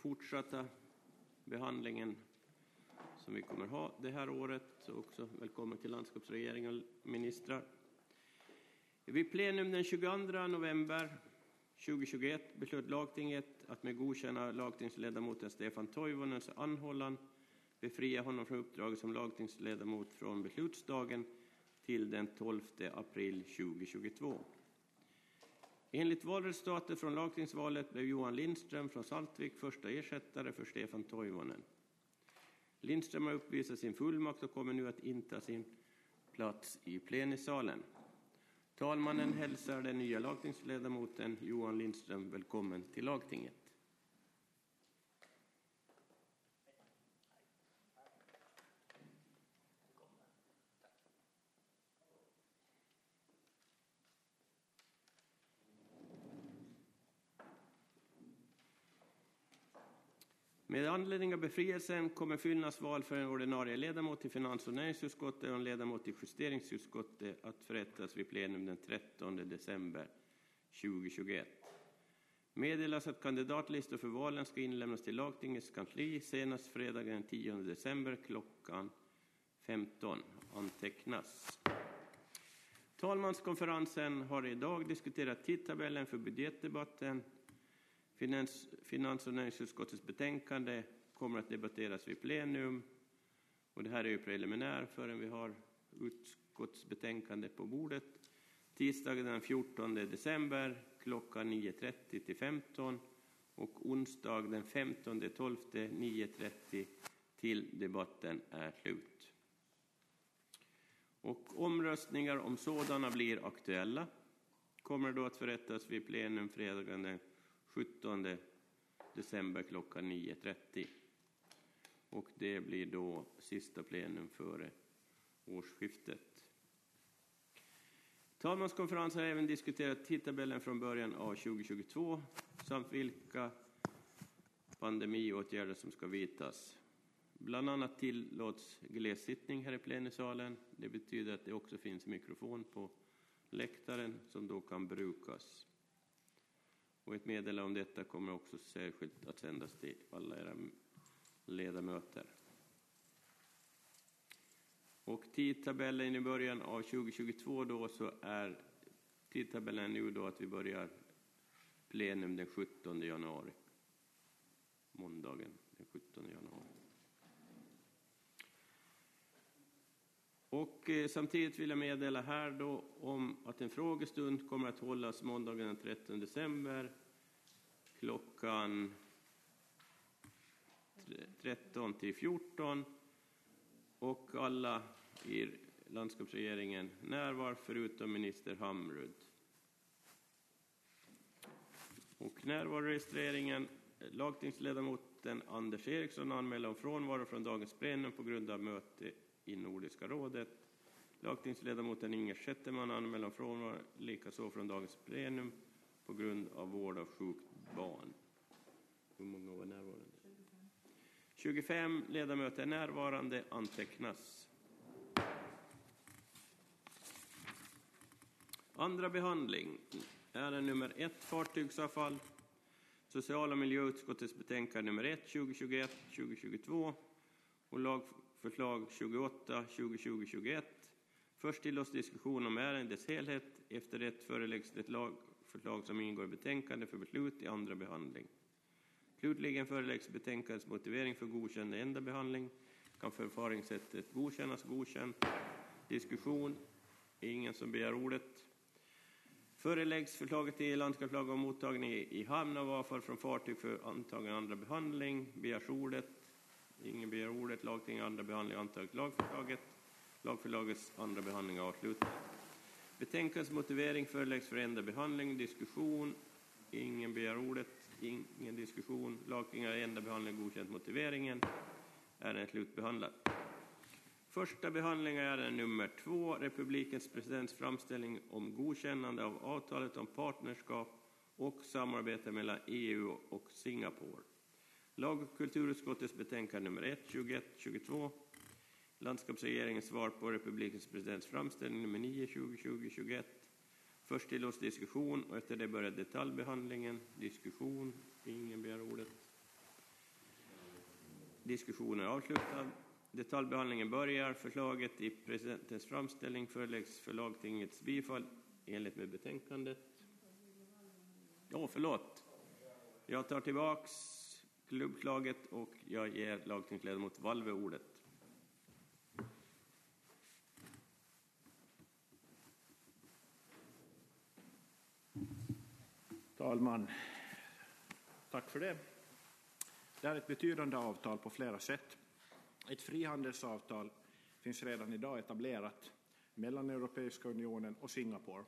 fortsatta behandlingen som vi kommer ha det här året. Också välkommen till landskapsregeringen och ministrar. Vid plenum den 22 november 2021 beslöt lagtinget att med godkänna lagtingsledamoten Stefan Toivonens anhållan befria honom från uppdraget som lagtingsledamot från beslutsdagen till den 12 april 2022. Enligt valresultatet från lagtingsvalet blev Johan Lindström från Saltvik första ersättare för Stefan Toivonen. Lindström har uppvisat sin fullmakt och kommer nu att inta sin plats i plenisalen. Talmannen hälsar den nya lagtingsledamoten Johan Lindström välkommen till lagtinget. Med anledning av befrielsen kommer fyllnadsval för en ordinarie ledamot i finans och näringsutskottet och en ledamot i justeringsutskottet att förrättas vid plenum den 13 december 2021. Meddelas att kandidatlistor för valen ska inlämnas till lagtingets kansli senast fredagen den 10 december klockan 15. Antecknas. Talmanskonferensen har idag diskuterat tidtabellen för budgetdebatten Finans, finans och näringsutskottets betänkande kommer att debatteras vid plenum. Och det här är ju preliminär förrän vi har utskottsbetänkande på bordet. Tisdagen den 14 december klockan 9.30 till 15 och onsdag den 15 12 9.30 till debatten är slut. Och omröstningar om sådana blir aktuella kommer då att förrättas vid plenum fredagen den 17 december klockan 9.30. Och det blir då sista plenum före årsskiftet. Talmanskonferensen har även diskuterat tidtabellen från början av 2022 samt vilka pandemiåtgärder som ska vidtas. Bland annat tillåts glessittning här i plenisalen. Det betyder att det också finns mikrofon på läktaren som då kan brukas. Och ett meddelande om detta kommer också särskilt att sändas till alla era ledamöter. Och tidtabellen i början av 2022 då så är tidtabellen nu då att vi börjar plenum den 17 januari. Måndagen den 17 januari. Och eh, samtidigt vill jag meddela här då om att en frågestund kommer att hållas måndagen den 13 december klockan 13 till 14 och alla i landskapsregeringen närvar förutom minister Hamrud. Och närvaroregistreringen, lagtingsledamoten Anders Eriksson anmäler om frånvaro från dagens plenum på grund av möte i Nordiska rådet. Lagtingsledamoten Inger Schetteman anmäler om frånvaro likaså från dagens plenum på grund av vård av sjukt barn. Hur många var närvarande? 25 ledamöter närvarande antecknas. Andra behandling. Ärende nummer 1, fartygsavfall. Social och miljöutskottets betänkande nummer 1, 2021-2022 och Förslag 28, 2020-21. Först till oss diskussion om ärendets helhet. Efter det föreläggs det lagförslag som ingår i betänkandet för beslut i andra behandling. Slutligen föreläggs betänkandets motivering för godkänd enda behandling. Kan förfaringssättet godkännas godkänt? Diskussion? Ingen som begär ordet. Föreläggs förslaget till landskapslag om mottagning i hamn av avfall från fartyg för antagen andra behandling. Begärs ordet? Ingen begär ordet. Lagting andra behandling antaget lagförslaget. Lagförslagets andra behandling är avslutad. Betänkandets motivering föreläggs för enda behandling. Diskussion. Ingen begär ordet. Ingen diskussion. Lagtinget enda behandling godkänt motiveringen. Ärendet slutbehandlat. Första behandling är ärende nummer två, republikens presidents framställning om godkännande av avtalet om partnerskap och samarbete mellan EU och Singapore. Lag och kulturutskottets betänkande nummer 1, 21, 22 Landskapsregeringens svar på republikens presidents framställning nummer 9 2020-21. Först till oss diskussion och efter det börjar detaljbehandlingen. Diskussion. Ingen begär ordet. Diskussionen är avslutad. Detaljbehandlingen börjar. Förslaget i presidentens framställning föreläggs för lagtingets bifall enligt med betänkandet. Ja, förlåt. Jag tar tillbaks klubblaget och jag ger lagtingsledamot Valve ordet. Talman, tack för det. Det är ett betydande avtal på flera sätt. Ett frihandelsavtal finns redan idag etablerat mellan Europeiska unionen och Singapore.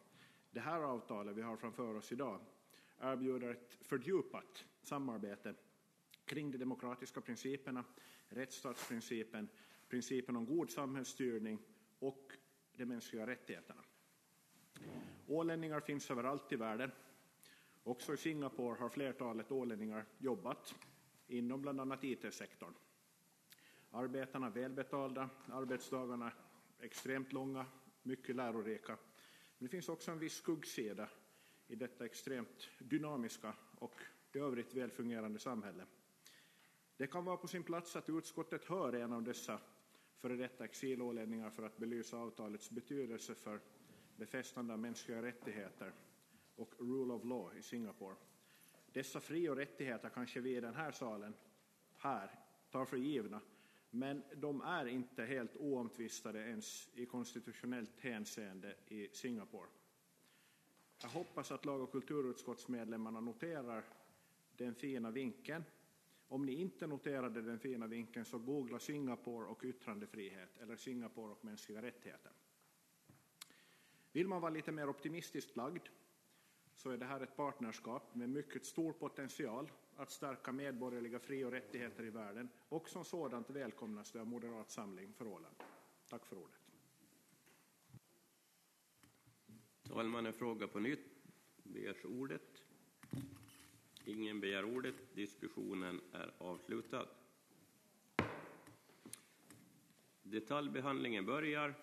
Det här avtalet vi har framför oss idag erbjuder ett fördjupat samarbete kring de demokratiska principerna, rättsstatsprincipen, principen om god samhällsstyrning och de mänskliga rättigheterna. Ålänningar finns överallt i världen. Också i Singapore har flertalet ålänningar jobbat inom bland annat IT-sektorn. Arbetarna välbetalda, arbetsdagarna extremt långa, mycket lärorika. Men det finns också en viss skuggsida i detta extremt dynamiska och i övrigt välfungerande samhälle. Det kan vara på sin plats att utskottet hör en av dessa före detta exilålänningar för att belysa avtalets betydelse för befästande av mänskliga rättigheter och rule of law i Singapore. Dessa fri och rättigheter kanske vi i den här salen här tar för givna, men de är inte helt oomtvistade ens i konstitutionellt hänseende i Singapore. Jag hoppas att lag och kulturutskottsmedlemmarna noterar den fina vinkeln. Om ni inte noterade den fina vinkeln så googla Singapore och yttrandefrihet eller Singapore och mänskliga rättigheter. Vill man vara lite mer optimistiskt lagd så är det här ett partnerskap med mycket stor potential att stärka medborgerliga fri och rättigheter i världen och som sådant välkomnas det av Moderat Samling för Åland. Tack för ordet. Talmannen frågar på nytt. Begärs ordet? Ingen begär ordet. Diskussionen är avslutad. Detaljbehandlingen börjar.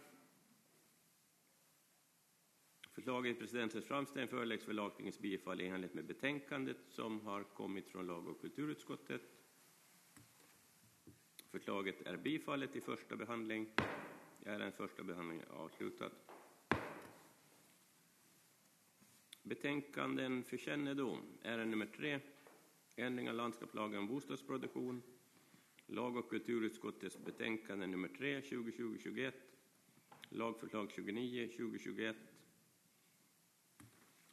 Förslaget i presidentens framställning föreläggs för lagtingets bifall i enlighet med betänkandet som har kommit från lag och kulturutskottet. Förslaget är bifallet i första behandling. Ärendets första behandling är avslutad. Betänkanden för kännedom. Ärende nummer tre. Ändring av landskapslagen om bostadsproduktion. Lag och kulturutskottets betänkande nummer 3, 2020-21. Lagförslag 29, 2021.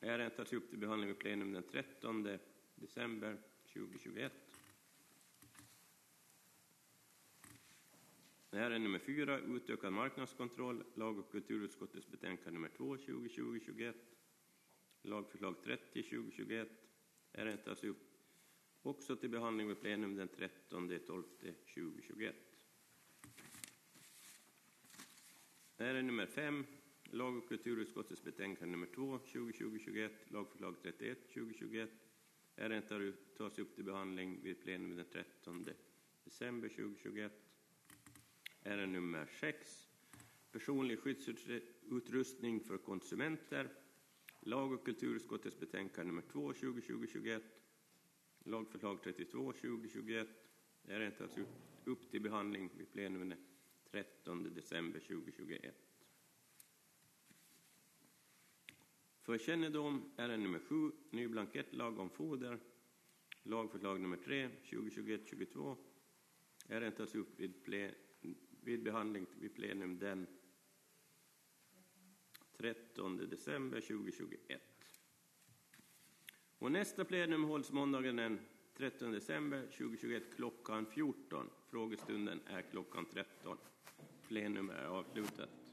Ärendet tas upp till behandling vid plenum den 13 december 2021. Ärende nummer 4, utökad marknadskontroll, lag och kulturutskottets betänkande nummer 2, 2020-21. Lagförslag 30, 2021. Ärendet tas upp också till behandling vid plenum den 13 12 2021. Ärende nummer 5, lag och kulturutskottets betänkande nummer 2, 2020-21, lagförslag 31, 2021. Ärendet tas upp till behandling vid plenum den 13 december 2021. Ärende nummer 6, personlig skyddsutrustning för konsumenter. Lag och kulturutskottets betänkande nummer 2, 2020-21. Lagförslag 32, 2021. Ärendet tas upp till behandling vid plenum den 13 december 2021. För kännedom är nummer 7, ny blankettlag om foder, lagförslag nummer 3, 2021-22. Ärendet tas upp vid, plen, vid behandling vid plenum den 13 december 2021. Och nästa plenum hålls måndagen den 13 december 2021 klockan 14. Frågestunden är klockan 13. Plenum är avslutat.